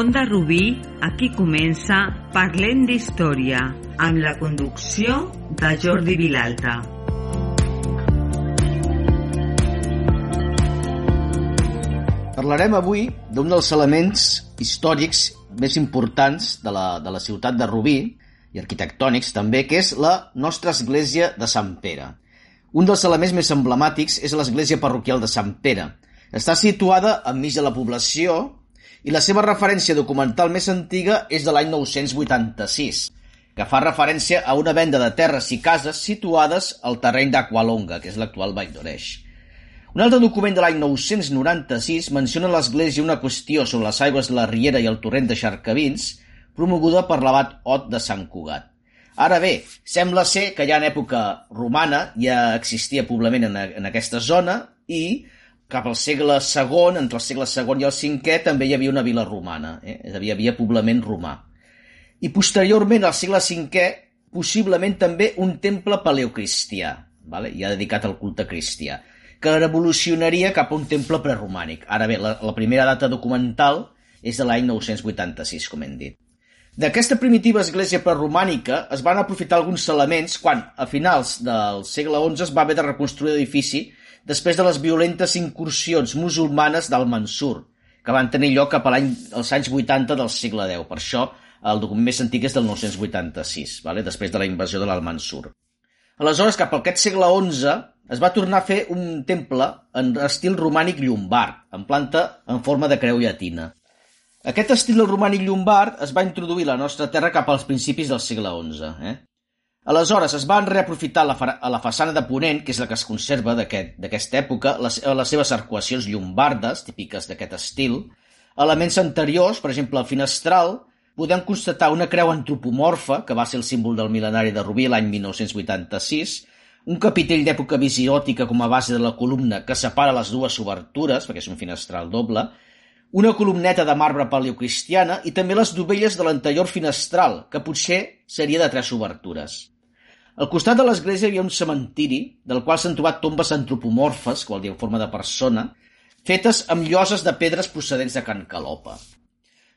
Onda Rubí, aquí comença Parlem d'Història, amb la conducció de Jordi Vilalta. Parlarem avui d'un dels elements històrics més importants de la, de la ciutat de Rubí, i arquitectònics també, que és la nostra església de Sant Pere. Un dels elements més emblemàtics és l'església parroquial de Sant Pere. Està situada enmig de la població i la seva referència documental més antiga és de l'any 986, que fa referència a una venda de terres i cases situades al terreny d'Aqualonga, que és l'actual Vall d'Oreix. Un altre document de l'any 996 menciona a l'Església una qüestió sobre les aigües de la Riera i el torrent de Xarcavins, promoguda per l'abat Ot de Sant Cugat. Ara bé, sembla ser que ja en època romana ja existia poblament en, en aquesta zona i cap al segle II, entre el segle II i el V, també hi havia una vila romana, eh? és a dir, hi havia poblament romà. I posteriorment, al segle V, possiblement també un temple paleocristià, vale? ja dedicat al culte cristià que revolucionaria cap a un temple preromànic. Ara bé, la, la primera data documental és de l'any 986, com hem dit. D'aquesta primitiva església preromànica es van aprofitar alguns elements quan, a finals del segle XI, es va haver de reconstruir l'edifici després de les violentes incursions musulmanes del Mansur, que van tenir lloc cap a l'any als anys 80 del segle X. Per això, el document més antic és del 986, vale? després de la invasió de l'Al-Mansur. Aleshores, cap al aquest segle XI, es va tornar a fer un temple en estil romànic llombard, en planta en forma de creu llatina. Aquest estil romànic llombard es va introduir a la nostra terra cap als principis del segle XI. Eh? Aleshores, es van reaprofitar a la façana de Ponent, que és la que es conserva d'aquesta aquest, època, les, les seves arcuacions llombardes, típiques d'aquest estil. Elements anteriors, per exemple, el finestral, podem constatar una creu antropomorfa, que va ser el símbol del mil·lenari de Rubí l'any 1986, un capitell d'època visiòtica com a base de la columna que separa les dues obertures, perquè és un finestral doble, una columneta de marbre paleocristiana i també les dovelles de l'anterior finestral, que potser seria de tres obertures. Al costat de l'església hi havia un cementiri, del qual s'han trobat tombes antropomorfes, que vol dir en forma de persona, fetes amb lloses de pedres procedents de Can Calopa.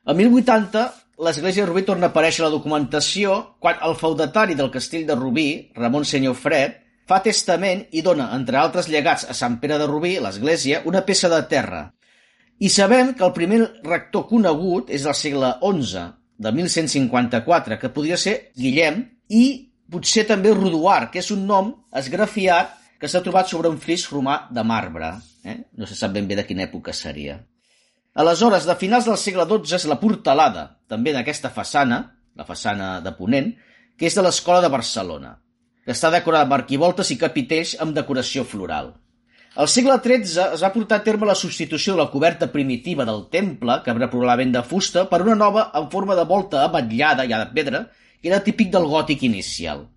El 1080, l'església de Rubí torna a aparèixer a la documentació quan el feudatari del castell de Rubí, Ramon Senyor Fred, fa testament i dona, entre altres llegats a Sant Pere de Rubí, l'església, una peça de terra. I sabem que el primer rector conegut és del segle XI, de 1154, que podria ser Guillem, i potser també Roduar, que és un nom esgrafiat que s'ha trobat sobre un fris romà de marbre. Eh? No se sap ben bé de quina època seria. Aleshores, de finals del segle XII és la portalada, també d'aquesta façana, la façana de Ponent, que és de l'Escola de Barcelona que està decorada amb arquivoltes i capitells amb decoració floral. Al segle XIII es va portar a terme la substitució de la coberta primitiva del temple, que era probablement de fusta, per una nova en forma de volta ametllada, ja de pedra, era típic del gòtic inicial.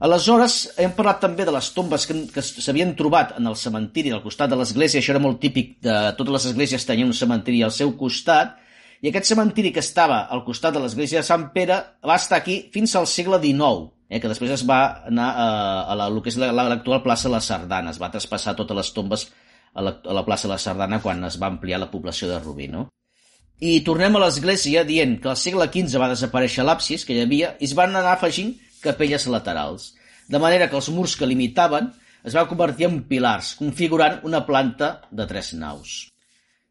Aleshores, hem parlat també de les tombes que, que s'havien trobat en el cementiri al costat de l'església, això era molt típic de totes les esglésies tenien un cementiri al seu costat, i aquest cementiri que estava al costat de l'església de Sant Pere va estar aquí fins al segle XIX, eh, que després es va anar a, a la, que és l'actual plaça de la Sardana, es va traspassar totes les tombes a la, a la plaça de la Sardana quan es va ampliar la població de Rubí, no? I tornem a l'església dient que al segle XV va desaparèixer l'absis que hi havia i es van anar afegint capelles laterals, de manera que els murs que limitaven es van convertir en pilars, configurant una planta de tres naus.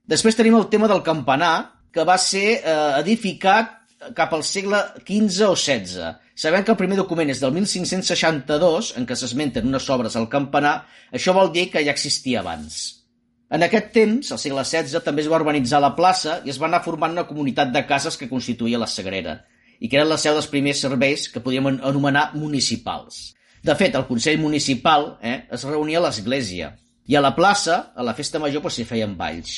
Després tenim el tema del campanar, que va ser eh, edificat cap al segle XV o XVI, Sabem que el primer document és del 1562, en què s'esmenten unes obres al campanar, això vol dir que ja existia abans. En aquest temps, al segle XVI, també es va urbanitzar la plaça i es va anar formant una comunitat de cases que constituïa la Sagrera, i que eren la seu dels primers serveis que podíem anomenar municipals. De fet, el Consell Municipal eh, es reunia a l'església, i a la plaça, a la festa major, s'hi feien balls.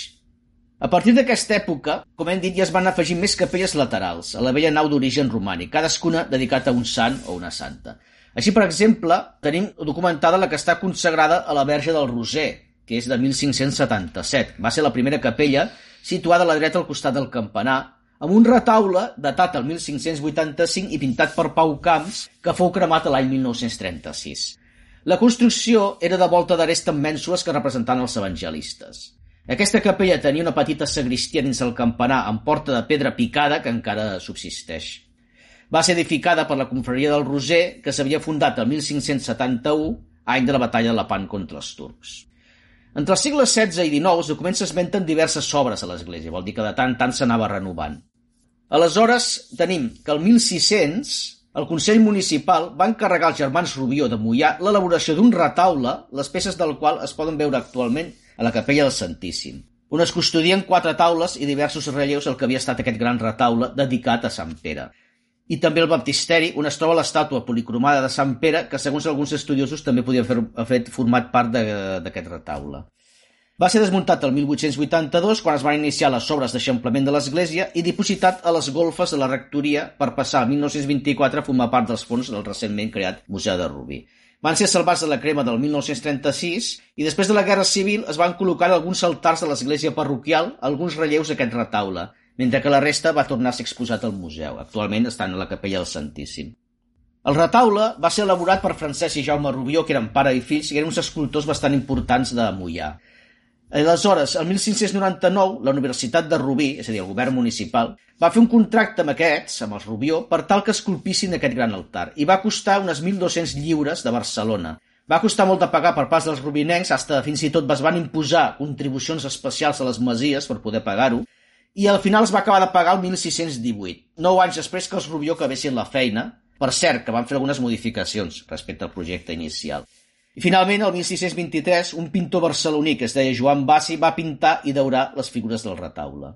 A partir d'aquesta època, com hem dit, ja es van afegir més capelles laterals, a la vella nau d'origen romànic, cadascuna dedicat a un sant o una santa. Així, per exemple, tenim documentada la que està consagrada a la Verge del Roser, que és de 1577. Va ser la primera capella situada a la dreta al costat del campanar, amb un retaule datat al 1585 i pintat per Pau Camps, que fou cremat l'any 1936. La construcció era de volta d'aresta amb mènsules que representaven els evangelistes. Aquesta capella tenia una petita sagristia dins el campanar amb porta de pedra picada que encara subsisteix. Va ser edificada per la confraria del Roser, que s'havia fundat el 1571, any de la batalla de Lepant contra els turcs. Entre els segles XVI i XIX, els documents s'esmenten diverses obres a l'església, vol dir que de tant tant s'anava renovant. Aleshores, tenim que el 1600 el Consell Municipal va encarregar als germans Rubió de Mollà l'elaboració d'un retaule, les peces del qual es poden veure actualment a la capella del Santíssim, on es custodien quatre taules i diversos relleus al que havia estat aquest gran retaule dedicat a Sant Pere i també el baptisteri, on es troba l'estàtua policromada de Sant Pere, que segons alguns estudiosos també podia fet format part d'aquest retaule. Va ser desmuntat el 1882 quan es van iniciar les obres d'eixamplament de l'església i dipositat a les golfes de la rectoria per passar el 1924 a formar part dels fons del recentment creat Museu de Rubí. Van ser salvats de la crema del 1936 i després de la Guerra Civil es van col·locar alguns altars de l'església parroquial alguns relleus d'aquest retaule, mentre que la resta va tornar a ser exposat al museu. Actualment estan a la capella del Santíssim. El retaule va ser elaborat per Francesc i Jaume Rubió, que eren pare i fills, i eren uns escultors bastant importants de Mollà. Aleshores, el 1599, la Universitat de Rubí, és a dir, el govern municipal, va fer un contracte amb aquests, amb els Rubió, per tal que esculpissin aquest gran altar, i va costar unes 1.200 lliures de Barcelona. Va costar molt de pagar per pas dels rubinencs, fins i tot es van imposar contribucions especials a les masies per poder pagar-ho, i al final es va acabar de pagar el 1618, nou anys després que els Rubió acabessin la feina, per cert, que van fer algunes modificacions respecte al projecte inicial. I finalment, el 1623, un pintor barceloní que es deia Joan Bassi va pintar i daurar les figures del retaule.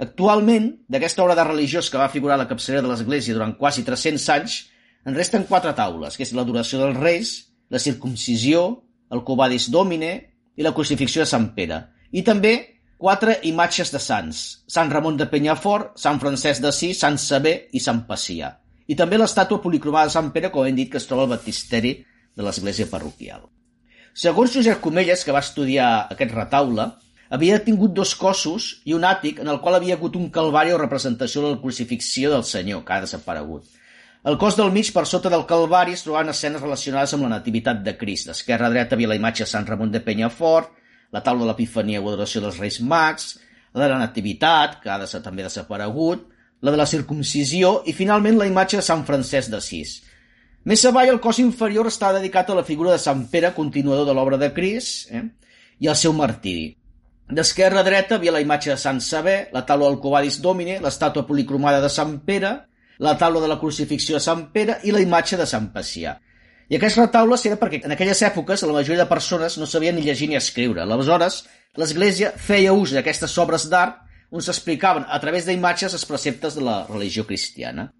Actualment, d'aquesta obra de religiós que va figurar a la capçalera de l'església durant quasi 300 anys, en resten quatre taules, que és l'adoració dels reis, la circumcisió, el covadis domine i la crucifixió de Sant Pere. I també quatre imatges de sants, Sant Ramon de Penyafort, Sant Francesc d'Assís, Sant Saber i Sant Pacià. I també l'estàtua policromada de Sant Pere, com hem dit, que es troba al baptisteri de l'església parroquial. Segons Josep Comelles, que va estudiar aquest retaule, havia tingut dos cossos i un àtic en el qual havia hagut un calvari o representació de la crucifixió del Senyor, que ha desaparegut. El cos del mig, per sota del calvari, es trobaven escenes relacionades amb la nativitat de Crist. D'esquerra a dreta havia la imatge de Sant Ramon de Penyafort, la taula de l'Epifania o adoració dels Reis Mags, la de la Nativitat, que ha de ser també desaparegut, la de la circumcisió i finalment la imatge de Sant Francesc d'Assís. Més avall, el cos inferior està dedicat a la figura de Sant Pere, continuador de l'obra de Cris, eh? i al seu martiri. D'esquerra a dreta havia la imatge de Sant Saber, la taula del Covadis Domine, l'estàtua policromada de Sant Pere, la taula de la crucifixió de Sant Pere i la imatge de Sant Pacià. I aquests retaules era perquè en aquelles èpoques la majoria de persones no sabien ni llegir ni escriure. Aleshores, l'Església feia ús d'aquestes obres d'art on s'explicaven a través d'imatges els preceptes de la religió cristiana.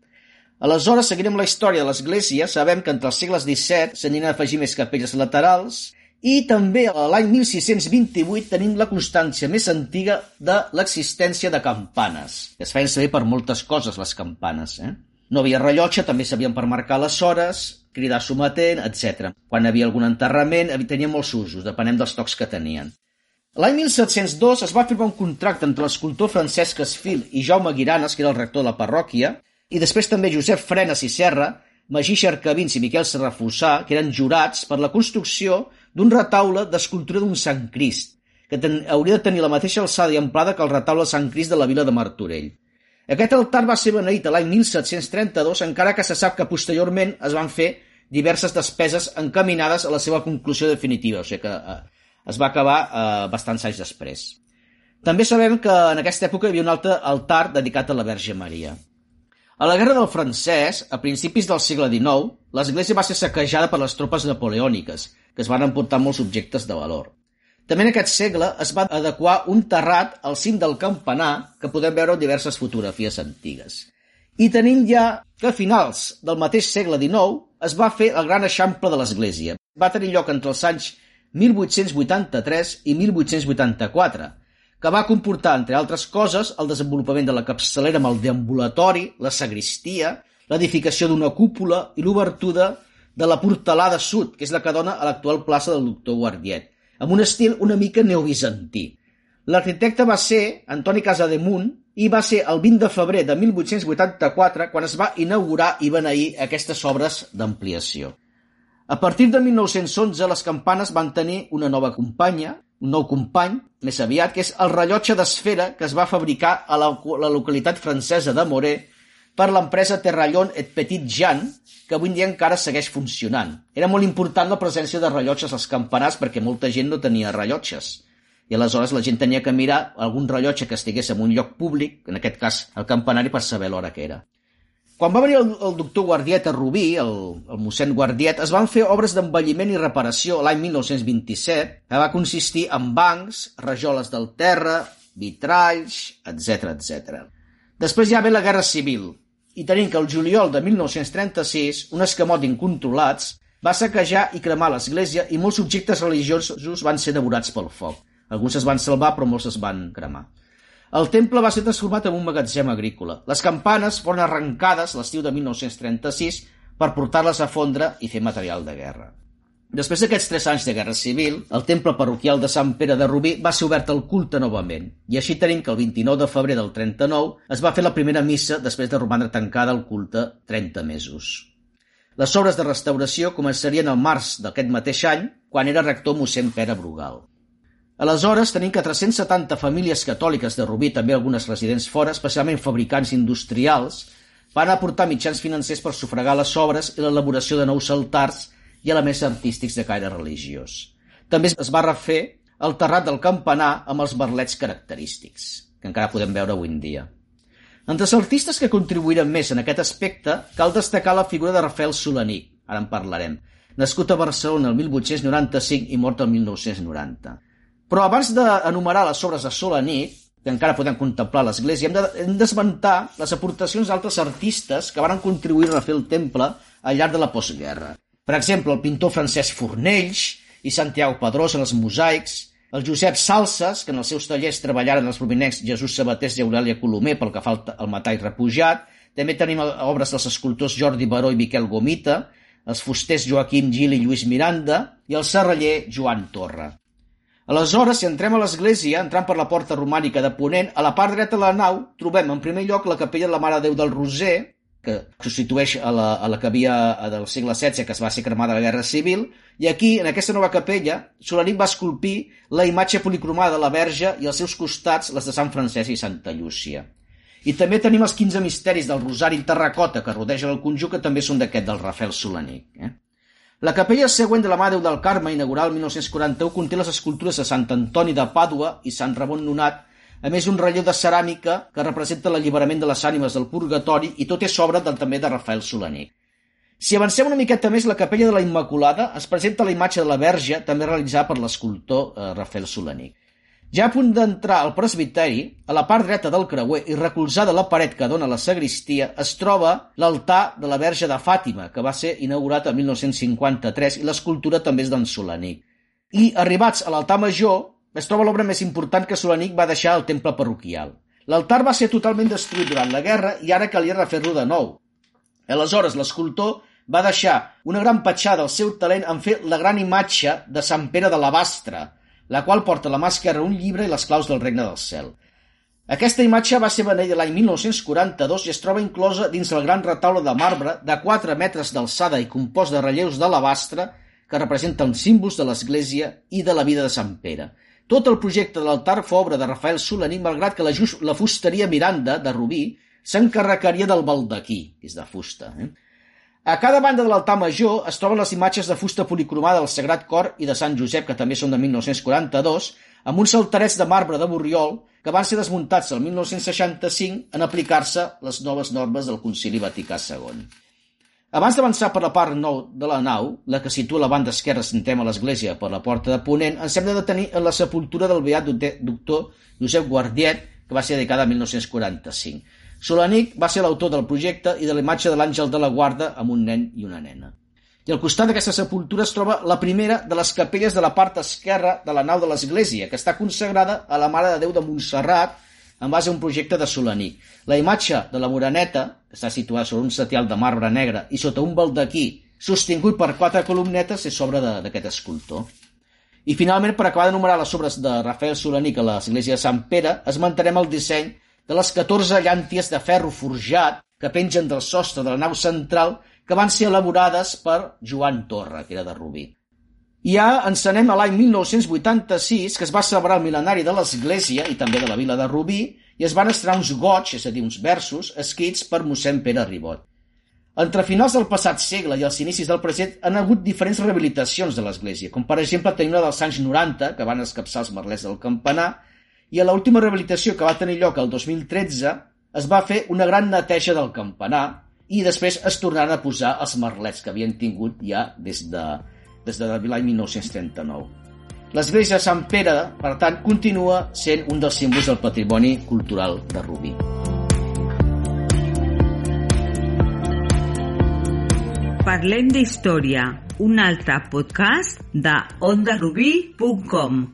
Aleshores, seguint amb la història de l'Església, sabem que entre els segles XVII s'aniran a afegir més capelles laterals i també a l'any 1628 tenim la constància més antiga de l'existència de campanes, es feien servir per moltes coses, les campanes. Eh? No havia rellotge, també sabien per marcar les hores, cridar sometent, etc. Quan havia algun enterrament, tenia molts usos, depenent dels tocs que tenien. L'any 1702 es va firmar un contracte entre l'escultor Francesc Esfil i Jaume Guiranes, que era el rector de la parròquia, i després també Josep Frenes i Serra, Magí Xercavins i Miquel Serrafossà, que eren jurats per la construcció d'un retaule d'escultura d'un Sant Crist, que ten, hauria de tenir la mateixa alçada i amplada que el retaule de Sant Crist de la vila de Martorell. Aquest altar va ser beneït l'any 1732, encara que se sap que posteriorment es van fer diverses despeses encaminades a la seva conclusió definitiva, o sigui que eh, es va acabar eh, bastants anys després. També sabem que en aquesta època hi havia un altre altar dedicat a la Verge Maria. A la Guerra del Francès, a principis del segle XIX, l'església va ser saquejada per les tropes napoleòniques, que es van emportar molts objectes de valor. També en aquest segle es va adequar un terrat al cim del campanar que podem veure en diverses fotografies antigues. I tenim ja que a finals del mateix segle XIX es va fer el gran eixample de l'església. Va tenir lloc entre els anys 1883 i 1884, que va comportar, entre altres coses, el desenvolupament de la capçalera amb el deambulatori, la sagristia, l'edificació d'una cúpula i l'obertura de la portalada sud, que és la que dona a l'actual plaça del doctor Guardiet, amb un estil una mica neobizantí. L'arquitecte va ser Antoni Casademunt i va ser el 20 de febrer de 1884 quan es va inaugurar i beneir aquestes obres d'ampliació. A partir de 1911 les campanes van tenir una nova companya, un nou company, més aviat, que és el rellotge d'esfera que es va fabricar a la, la localitat francesa de Moré per l'empresa Terrallon et Petit Jean, que avui dia encara segueix funcionant. Era molt important la presència de rellotges als campanars perquè molta gent no tenia rellotges. I aleshores la gent tenia que mirar algun rellotge que estigués en un lloc públic, en aquest cas el campanari, per saber l'hora que era. Quan va venir el, el doctor Guardiet a Rubí, el, el mossèn Guardiet, es van fer obres d'envelliment i reparació l'any 1927, que va consistir en bancs, rajoles del terra, vitralls, etc etc. Després ja ve la Guerra Civil, i tenim que el juliol de 1936 un escamot d'incontrolats va saquejar i cremar l'església i molts objectes religiosos van ser devorats pel foc. Alguns es van salvar, però molts es van cremar. El temple va ser transformat en un magatzem agrícola. Les campanes foren arrencades l'estiu de 1936 per portar-les a fondre i fer material de guerra. Després d'aquests tres anys de guerra civil, el temple parroquial de Sant Pere de Rubí va ser obert al culte novament, i així tenim que el 29 de febrer del 39 es va fer la primera missa després de romandre tancada el culte 30 mesos. Les obres de restauració començarien al març d'aquest mateix any, quan era rector mossèn Pere Brugal. Aleshores, tenim que 370 famílies catòliques de Rubí, també algunes residents fora, especialment fabricants industrials, van aportar mitjans financers per sufragar les obres i l'elaboració de nous altars i elements artístics de caire religiós. També es va refer el terrat del campanar amb els merlets característics, que encara podem veure avui en dia. Entre els artistes que contribuïren més en aquest aspecte, cal destacar la figura de Rafael Solaní, ara en parlarem, nascut a Barcelona el 1895 i mort el 1990. Però abans d'enumerar les obres de Solanit, que encara podem contemplar l'església, hem d'esmentar de, les aportacions d'altres artistes que van contribuir a fer el temple al llarg de la postguerra. Per exemple, el pintor Francesc Fornells i Santiago Pedrós en els mosaics, el Josep Salses, que en els seus tallers treballaren els prominents Jesús Sabatés i Aurèlia Colomer pel que fa al metall repujat, també tenim obres dels escultors Jordi Baró i Miquel Gomita, els fusters Joaquim Gil i Lluís Miranda i el serraller Joan Torra. Aleshores, si entrem a l'església, entrant per la porta romànica de Ponent, a la part dreta de la nau trobem en primer lloc la capella de la Mare Déu del Roser, que substitueix a la, a la que havia del segle XVI, que es va ser cremada a la Guerra Civil, i aquí, en aquesta nova capella, Solarín va esculpir la imatge policromada de la Verge i als seus costats les de Sant Francesc i Santa Llúcia. I també tenim els 15 misteris del Rosari en terracota que rodegen el conjunt, que també són d'aquest del Rafael Solanic. Eh? La capella següent de la Mare del Carme, inaugurada el 1941, conté les escultures de Sant Antoni de Pàdua i Sant Ramon Nonat, a més un relleu de ceràmica que representa l'alliberament de les ànimes del purgatori i tot és obra del, també de Rafael Solanic. Si avancem una miqueta més, la capella de la Immaculada es presenta la imatge de la Verge, també realitzada per l'escultor eh, Rafael Solanic. Ja a punt d'entrar al presbiteri, a la part dreta del creuer i recolzada la paret que dona la sagristia, es troba l'altar de la Verge de Fàtima, que va ser inaugurat el 1953 i l'escultura també és d'en Solanic. I, arribats a l'altar major, es troba l'obra més important que Solanic va deixar al temple parroquial. L'altar va ser totalment destruït durant la guerra i ara calia refer-lo de nou. Aleshores, l'escultor va deixar una gran petjada al seu talent en fer la gran imatge de Sant Pere de la Bastra, la qual porta la mà esquerra un llibre i les claus del regne del cel. Aquesta imatge va ser beneïda l'any 1942 i es troba inclosa dins el gran retaule de marbre de 4 metres d'alçada i compost de relleus d'alabastre que representen símbols de l'Església i de la vida de Sant Pere. Tot el projecte de l'altar fou obra de Rafael Solaní, malgrat que la, just, la fusteria Miranda, de Rubí, s'encarregaria del baldaquí, que és de fusta. Eh? A cada banda de l'altar major es troben les imatges de fusta policromada del Sagrat Cor i de Sant Josep, que també són de 1942, amb uns altarets de marbre de Borriol que van ser desmuntats el 1965 en aplicar-se les noves normes del Concili Vaticà II. Abans d'avançar per la part nou de la nau, la que situa la banda esquerra sentem a l'església per la porta de Ponent, ens hem de detenir en la sepultura del beat doctor Josep Guardiet, que va ser dedicada a 1945. Solanic va ser l'autor del projecte i de la imatge de l'àngel de la guarda amb un nen i una nena. I al costat d'aquesta sepultura es troba la primera de les capelles de la part esquerra de la nau de l'església, que està consagrada a la Mare de Déu de Montserrat en base a un projecte de Solanic. La imatge de la Moreneta, que està situada sobre un setial de marbre negre i sota un baldaquí sostingut per quatre columnetes, és obra d'aquest escultor. I finalment, per acabar d'enumerar les obres de Rafael Solanic a l'església de Sant Pere, esmentarem el disseny de les 14 llànties de ferro forjat que pengen del sostre de la nau central que van ser elaborades per Joan Torra, que era de Rubí. I ja ens anem a l'any 1986, que es va celebrar el mil·lenari de l'Església i també de la vila de Rubí, i es van estrenar uns goig, és a dir, uns versos, escrits per mossèn Pere Ribot. Entre finals del passat segle i els inicis del present han hagut diferents rehabilitacions de l'església, com per exemple tenir una dels anys 90, que van escapçar els merlets del campanar, i a l'última rehabilitació que va tenir lloc el 2013 es va fer una gran neteja del campanar i després es tornaran a posar els merlets que havien tingut ja des de, des de l'any 1939. L'església de Sant Pere, per tant, continua sent un dels símbols del patrimoni cultural de Rubí. Parlem d'Història, un altre podcast de ondarubí.com.